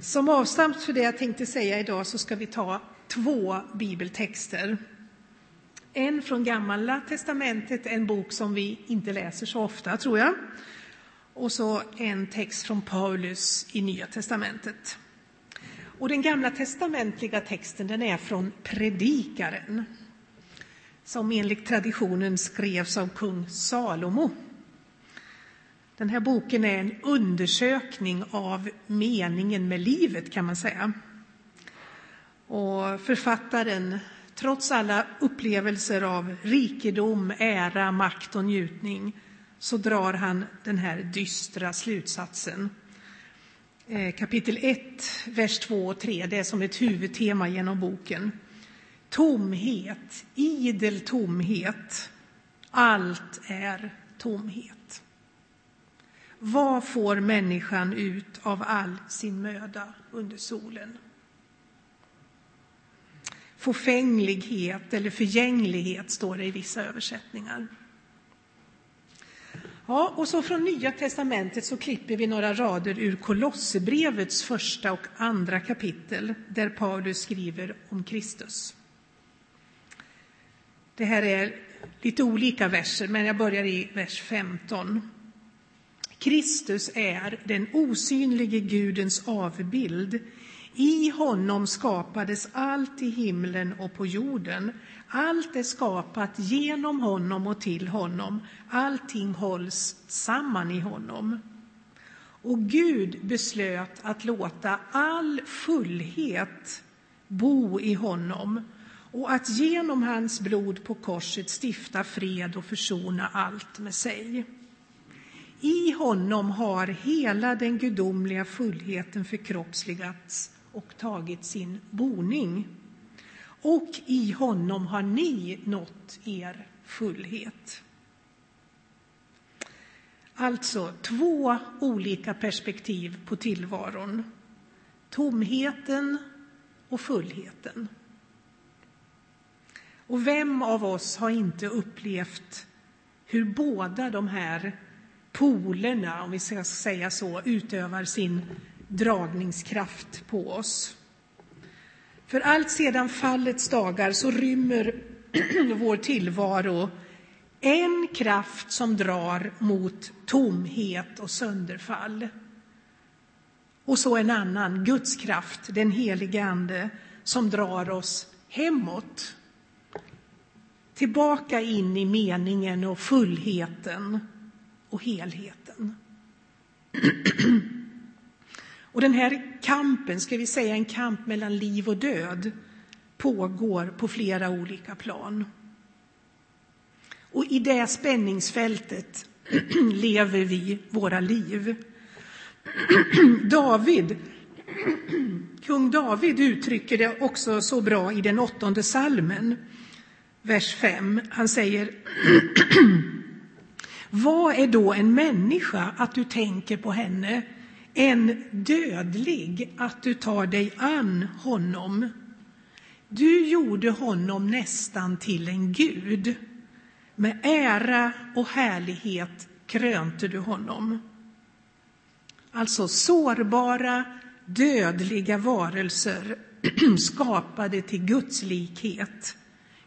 Som avstamp för det jag tänkte säga idag så ska vi ta två bibeltexter. En från Gamla testamentet, en bok som vi inte läser så ofta, tror jag. Och så en text från Paulus i Nya testamentet. Och den gamla testamentliga texten den är från Predikaren som enligt traditionen skrevs av kung Salomo. Den här boken är en undersökning av meningen med livet, kan man säga. Och författaren, trots alla upplevelser av rikedom, ära, makt och njutning, så drar han den här dystra slutsatsen. Eh, kapitel 1, vers 2 och 3, det är som ett huvudtema genom boken. Tomhet, idel tomhet, allt är tomhet. Vad får människan ut av all sin möda under solen? Förfänglighet eller förgänglighet står det i vissa översättningar. Ja, och så från Nya testamentet så klipper vi några rader ur Kolosserbrevets första och andra kapitel där Paulus skriver om Kristus. Det här är lite olika verser, men jag börjar i vers 15. Kristus är den osynlige Gudens avbild. I honom skapades allt i himlen och på jorden. Allt är skapat genom honom och till honom. Allting hålls samman i honom. Och Gud beslöt att låta all fullhet bo i honom och att genom hans blod på korset stifta fred och försona allt med sig. I honom har hela den gudomliga fullheten förkroppsligats och tagit sin boning. Och i honom har ni nått er fullhet. Alltså två olika perspektiv på tillvaron. Tomheten och fullheten. Och vem av oss har inte upplevt hur båda de här polerna, om vi ska säga så, utövar sin dragningskraft på oss? För allt sedan fallets dagar så rymmer vår tillvaro en kraft som drar mot tomhet och sönderfall. Och så en annan, Guds kraft, den helige Ande, som drar oss hemåt tillbaka in i meningen och fullheten och helheten. Och den här kampen, ska vi säga en kamp mellan liv och död, pågår på flera olika plan. Och i det spänningsfältet lever vi våra liv. David, kung David uttrycker det också så bra i den åttonde salmen vers 5. Han säger vad är då en människa att du tänker på henne? En dödlig att du tar dig an honom. Du gjorde honom nästan till en gud. Med ära och härlighet krönte du honom. Alltså sårbara, dödliga varelser skapade till Guds likhet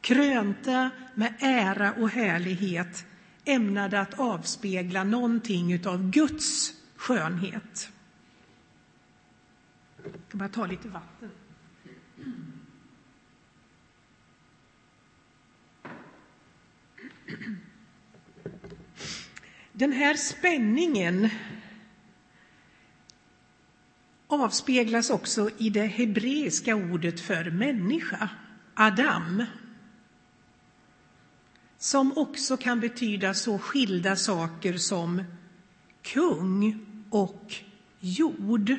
krönta med ära och härlighet ämnade att avspegla någonting av Guds skönhet. Jag ska bara ta lite vatten. Den här spänningen avspeglas också i det hebreiska ordet för människa, Adam som också kan betyda så skilda saker som kung och jord.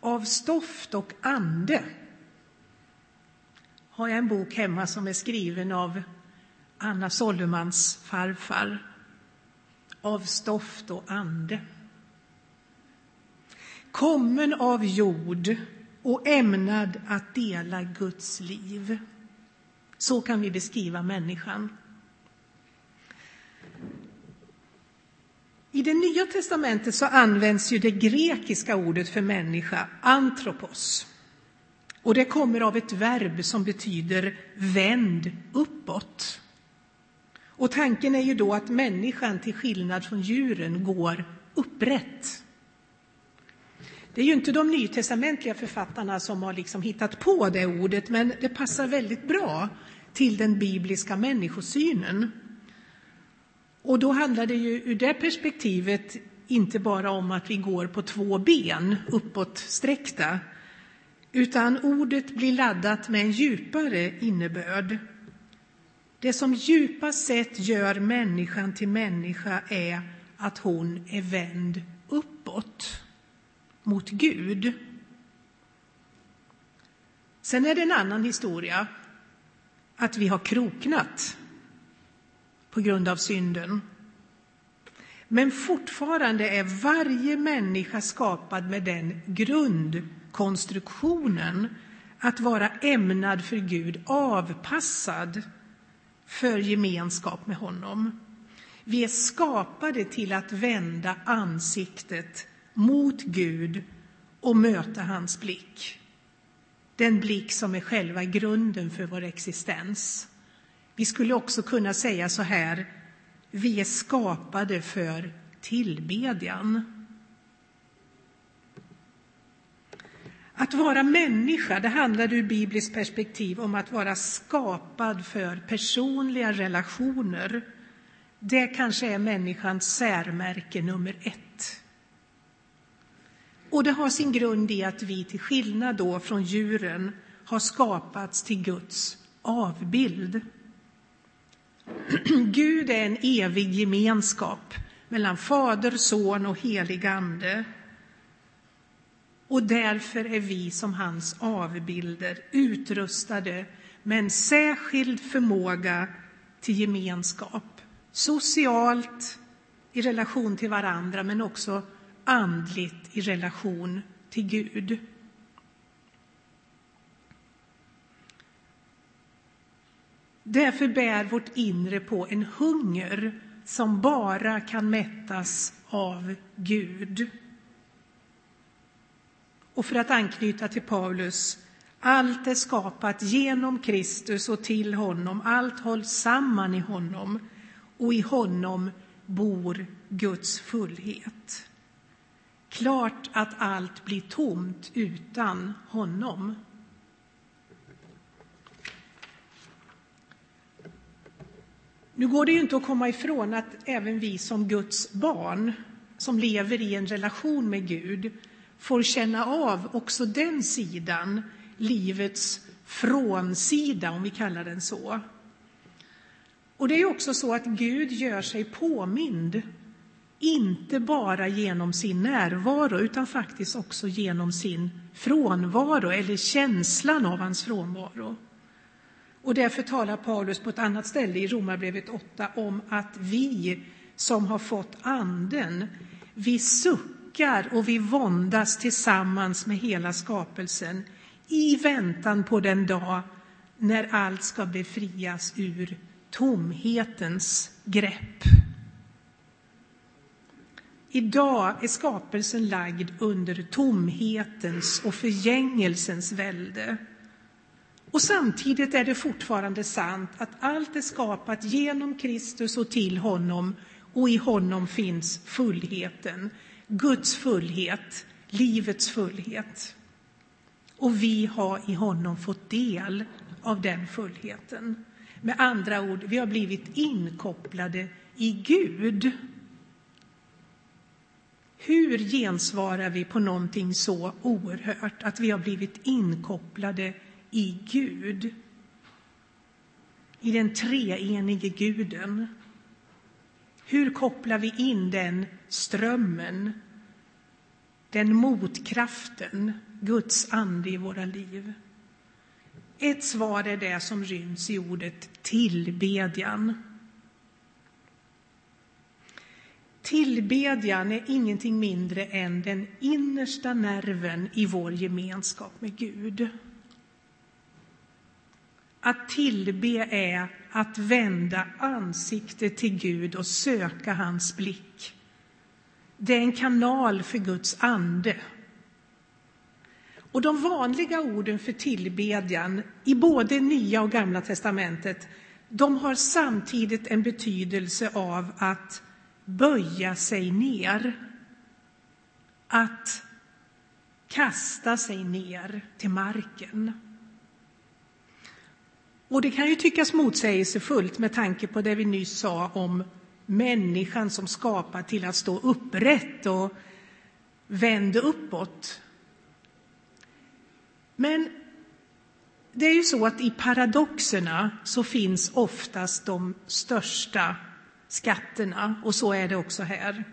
Av stoft och ande har jag en bok hemma som är skriven av Anna Sollumans farfar. Av stoft och ande. Kommen av jord och ämnad att dela Guds liv. Så kan vi beskriva människan. I det nya testamentet så används ju det grekiska ordet för människa, antropos. Och det kommer av ett verb som betyder vänd uppåt. Och tanken är ju då att människan till skillnad från djuren går upprätt. Det är ju inte de nytestamentliga författarna som har liksom hittat på det ordet, men det passar väldigt bra till den bibliska människosynen. Och då handlar det ju ur det perspektivet inte bara om att vi går på två ben uppåtsträckta, utan ordet blir laddat med en djupare innebörd. Det som djupast sett gör människan till människa är att hon är vänd uppåt, mot Gud. Sen är det en annan historia, att vi har kroknat på grund av synden. Men fortfarande är varje människa skapad med den grundkonstruktionen att vara ämnad för Gud, avpassad för gemenskap med honom. Vi är skapade till att vända ansiktet mot Gud och möta hans blick. Den blick som är själva grunden för vår existens. Vi skulle också kunna säga så här, vi är skapade för tillbedjan. Att vara människa, det handlar ur bibliskt perspektiv om att vara skapad för personliga relationer. Det kanske är människans särmärke nummer ett. Och det har sin grund i att vi till skillnad då från djuren har skapats till Guds avbild. Gud är en evig gemenskap mellan Fader, Son och helig Ande. Och därför är vi som hans avbilder utrustade med en särskild förmåga till gemenskap. Socialt i relation till varandra, men också andligt i relation till Gud. Därför bär vårt inre på en hunger som bara kan mättas av Gud. Och för att anknyta till Paulus, allt är skapat genom Kristus och till honom, allt hålls samman i honom och i honom bor Guds fullhet. Klart att allt blir tomt utan honom. Nu går det ju inte att komma ifrån att även vi som Guds barn, som lever i en relation med Gud, får känna av också den sidan, livets frånsida, om vi kallar den så. Och det är också så att Gud gör sig påmind, inte bara genom sin närvaro, utan faktiskt också genom sin frånvaro, eller känslan av hans frånvaro. Och därför talar Paulus på ett annat ställe i Romarbrevet 8 om att vi som har fått Anden, vi suckar och vi våndas tillsammans med hela skapelsen i väntan på den dag när allt ska befrias ur tomhetens grepp. Idag är skapelsen lagd under tomhetens och förgängelsens välde. Och samtidigt är det fortfarande sant att allt är skapat genom Kristus och till honom och i honom finns fullheten, Guds fullhet, livets fullhet. Och vi har i honom fått del av den fullheten. Med andra ord, vi har blivit inkopplade i Gud. Hur gensvarar vi på någonting så oerhört, att vi har blivit inkopplade i Gud, i den treenige guden. Hur kopplar vi in den strömmen, den motkraften, Guds ande i våra liv? Ett svar är det som ryms i ordet tillbedjan. Tillbedjan är ingenting mindre än den innersta nerven i vår gemenskap med Gud. Att tillbe är att vända ansiktet till Gud och söka hans blick Det är en kanal för Guds ande. Och de vanliga orden för tillbedjan i både Nya och Gamla testamentet de har samtidigt en betydelse av att böja sig ner. Att kasta sig ner till marken. Och det kan ju tyckas motsägelsefullt med tanke på det vi nyss sa om människan som skapar till att stå upprätt och vänd uppåt. Men det är ju så att i paradoxerna så finns oftast de största skatterna och så är det också här.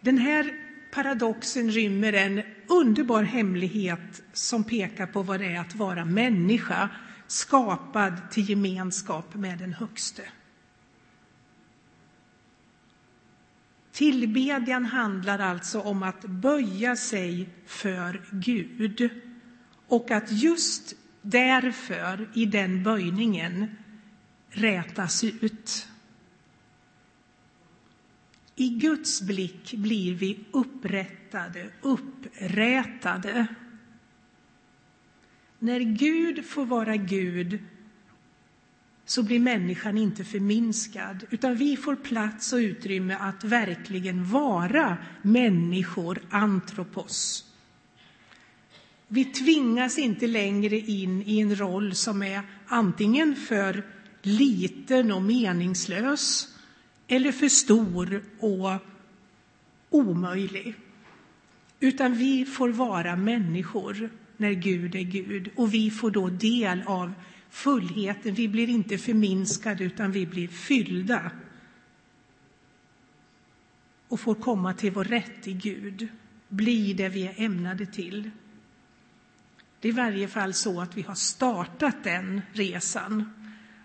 Den här paradoxen rymmer en underbar hemlighet som pekar på vad det är att vara människa, skapad till gemenskap med den Högste. Tillbedjan handlar alltså om att böja sig för Gud och att just därför, i den böjningen, rätas ut. I Guds blick blir vi upprättade, upprätade. När Gud får vara Gud så blir människan inte förminskad, utan vi får plats och utrymme att verkligen vara människor, antropos. Vi tvingas inte längre in i en roll som är antingen för liten och meningslös eller för stor och omöjlig. Utan vi får vara människor när Gud är Gud och vi får då del av fullheten. Vi blir inte förminskade utan vi blir fyllda och får komma till vår rätt i Gud, bli det vi är ämnade till. Det är i varje fall så att vi har startat den resan.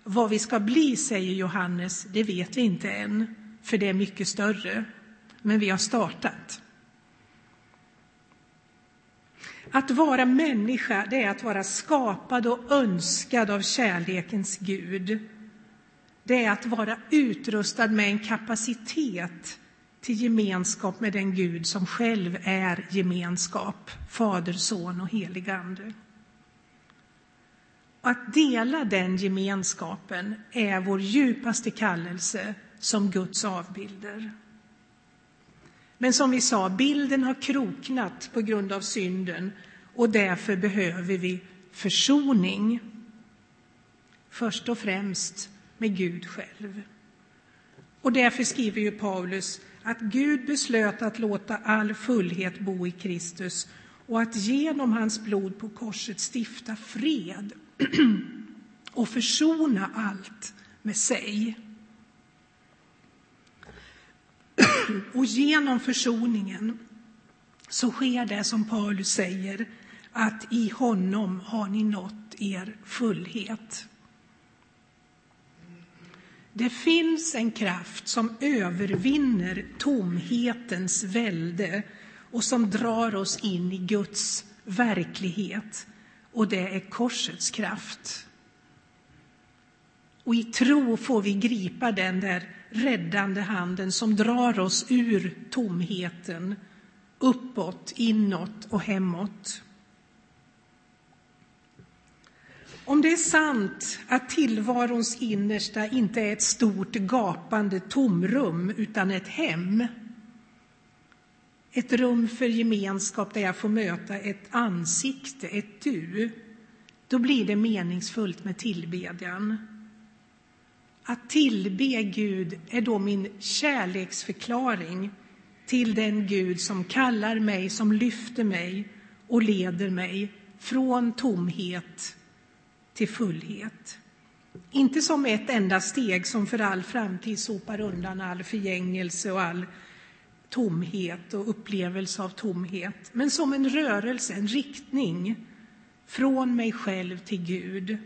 Vad vi ska bli, säger Johannes, det vet vi inte än, för det är mycket större. Men vi har startat. Att vara människa, det är att vara skapad och önskad av kärlekens Gud. Det är att vara utrustad med en kapacitet till gemenskap med den Gud som själv är gemenskap, Fader, Son och helig Ande. Att dela den gemenskapen är vår djupaste kallelse som Guds avbilder. Men som vi sa, bilden har kroknat på grund av synden och därför behöver vi försoning. Först och främst med Gud själv. Och därför skriver ju Paulus att Gud beslöt att låta all fullhet bo i Kristus och att genom hans blod på korset stifta fred och försona allt med sig. Och genom försoningen så sker det som Paulus säger, att i honom har ni nått er fullhet. Det finns en kraft som övervinner tomhetens välde och som drar oss in i Guds verklighet, och det är korsets kraft. Och i tro får vi gripa den där räddande handen som drar oss ur tomheten, uppåt, inåt och hemåt. Om det är sant att tillvarons innersta inte är ett stort gapande tomrum utan ett hem, ett rum för gemenskap där jag får möta ett ansikte, ett du, då blir det meningsfullt med tillbedjan. Att tillbe Gud är då min kärleksförklaring till den Gud som kallar mig, som lyfter mig och leder mig från tomhet till fullhet. Inte som ett enda steg som för all framtid sopar undan all förgängelse och all tomhet och upplevelse av tomhet, men som en rörelse, en riktning från mig själv till Gud,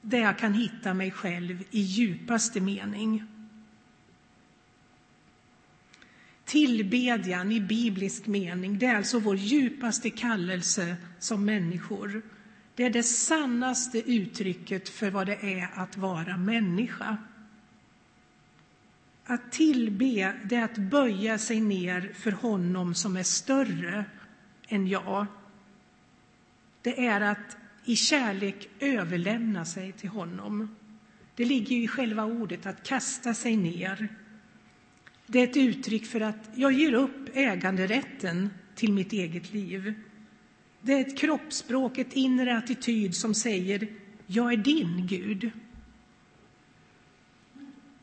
där jag kan hitta mig själv i djupaste mening. Tillbedjan i biblisk mening, det är alltså vår djupaste kallelse som människor. Det är det sannaste uttrycket för vad det är att vara människa. Att tillbe, det är att böja sig ner för honom som är större än jag. Det är att i kärlek överlämna sig till honom. Det ligger ju i själva ordet att kasta sig ner. Det är ett uttryck för att jag ger upp äganderätten till mitt eget liv. Det är ett kroppsspråk, ett inre attityd som säger jag är din Gud.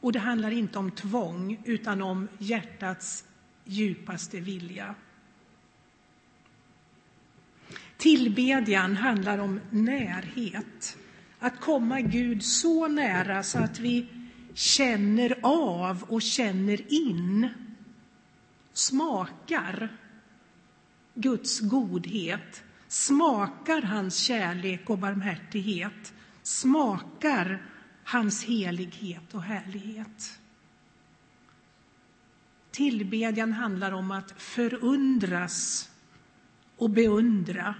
Och det handlar inte om tvång, utan om hjärtats djupaste vilja. Tillbedjan handlar om närhet. Att komma Gud så nära så att vi känner av och känner in, smakar Guds godhet, smakar hans kärlek och barmhärtighet, smakar hans helighet och härlighet. Tillbedjan handlar om att förundras och beundra,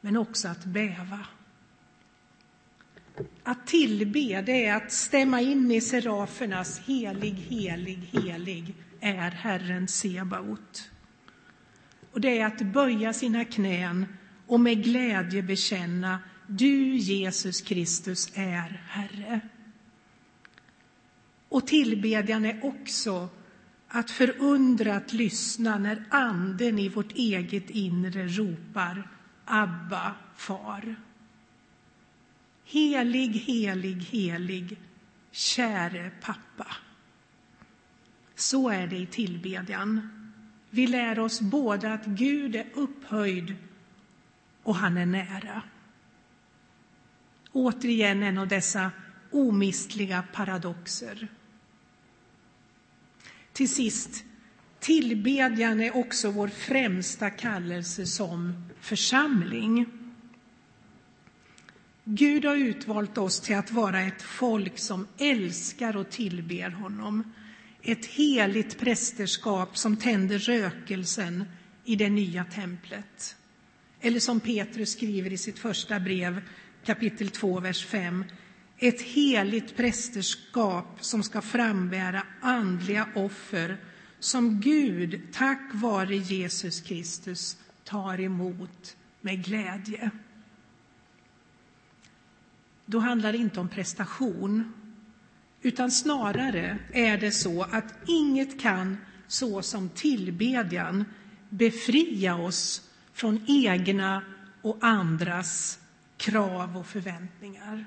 men också att bäva. Att tillbe, det är att stämma in i serafernas helig, helig, helig är Herren Sebaot. Och det är att böja sina knän och med glädje bekänna du, Jesus Kristus, är Herre. Och tillbedjan är också att förundrat lyssna när Anden i vårt eget inre ropar Abba, far. Helig, helig, helig, käre pappa. Så är det i tillbedjan. Vi lär oss både att Gud är upphöjd och han är nära. Återigen en av dessa omistliga paradoxer. Till sist, tillbedjan är också vår främsta kallelse som församling. Gud har utvalt oss till att vara ett folk som älskar och tillber honom. Ett heligt prästerskap som tänder rökelsen i det nya templet. Eller som Petrus skriver i sitt första brev, kapitel 2, vers 5. Ett heligt prästerskap som ska frambära andliga offer som Gud, tack vare Jesus Kristus, tar emot med glädje. Då handlar det inte om prestation, utan snarare är det så att inget kan, så som tillbedjan, befria oss från egna och andras krav och förväntningar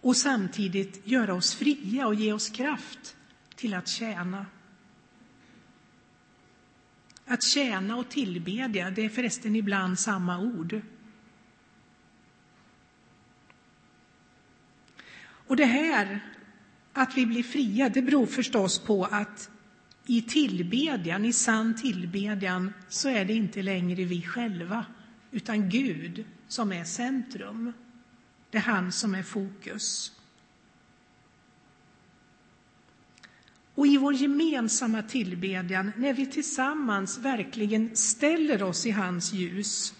och samtidigt göra oss fria och ge oss kraft till att tjäna. Att tjäna och tillbedja, det är förresten ibland samma ord. Och det här, att vi blir fria, det beror förstås på att i tillbedjan, i sann tillbedjan, så är det inte längre vi själva, utan Gud som är centrum. Det är han som är fokus. Och i vår gemensamma tillbedjan, när vi tillsammans verkligen ställer oss i hans ljus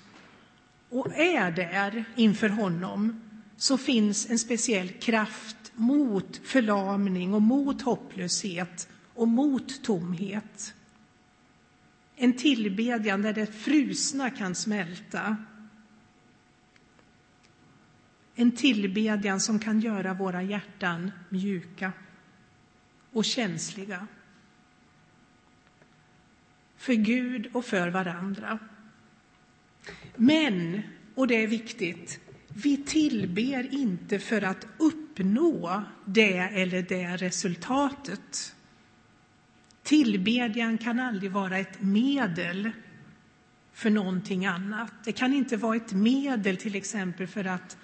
och är där inför honom, så finns en speciell kraft mot förlamning och mot hopplöshet och mot tomhet. En tillbedjan där det frusna kan smälta. En tillbedjan som kan göra våra hjärtan mjuka och känsliga för Gud och för varandra. Men, och det är viktigt, vi tillber inte för att uppnå det eller det resultatet. Tillbedjan kan aldrig vara ett medel för någonting annat. Det kan inte vara ett medel till exempel för att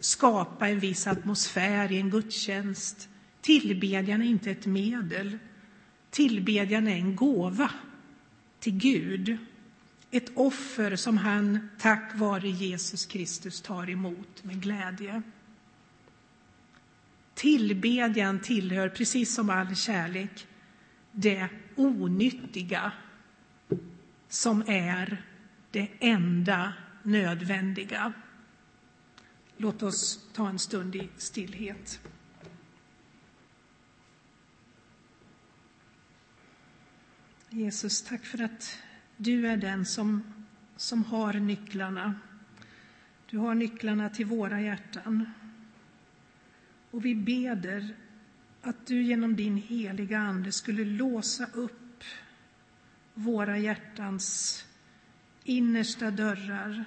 skapa en viss atmosfär i en gudstjänst. Tillbedjan är inte ett medel. Tillbedjan är en gåva till Gud. Ett offer som han tack vare Jesus Kristus tar emot med glädje. Tillbedjan tillhör, precis som all kärlek, det onyttiga som är det enda nödvändiga. Låt oss ta en stund i stillhet. Jesus, tack för att du är den som, som har nycklarna. Du har nycklarna till våra hjärtan. Och vi beder att du genom din heliga Ande skulle låsa upp våra hjärtans innersta dörrar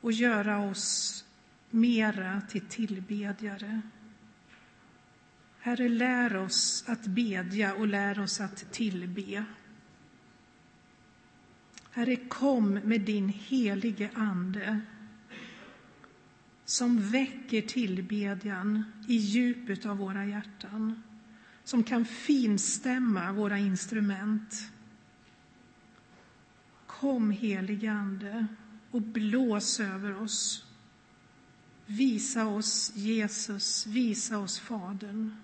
och göra oss mera till tillbedjare. Herre, lär oss att bedja och lär oss att tillbe. Herre, kom med din helige Ande som väcker tillbedjan i djupet av våra hjärtan, som kan finstämma våra instrument. Kom, helige Ande, och blås över oss. Visa oss Jesus, visa oss Fadern,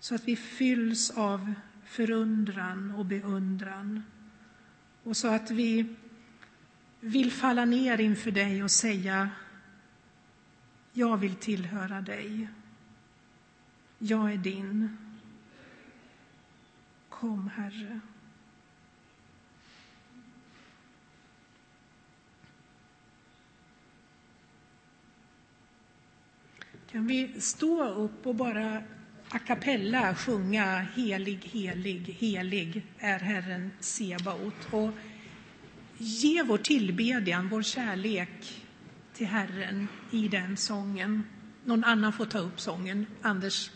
så att vi fylls av förundran och beundran och så att vi vill falla ner inför dig och säga jag vill tillhöra dig. Jag är din. Kom, Herre. Kan vi stå upp och bara a cappella sjunga Helig, helig, helig är Herren Sebaot och ge vår tillbedjan, vår kärlek till Herren i den sången. Någon annan får ta upp sången. Anders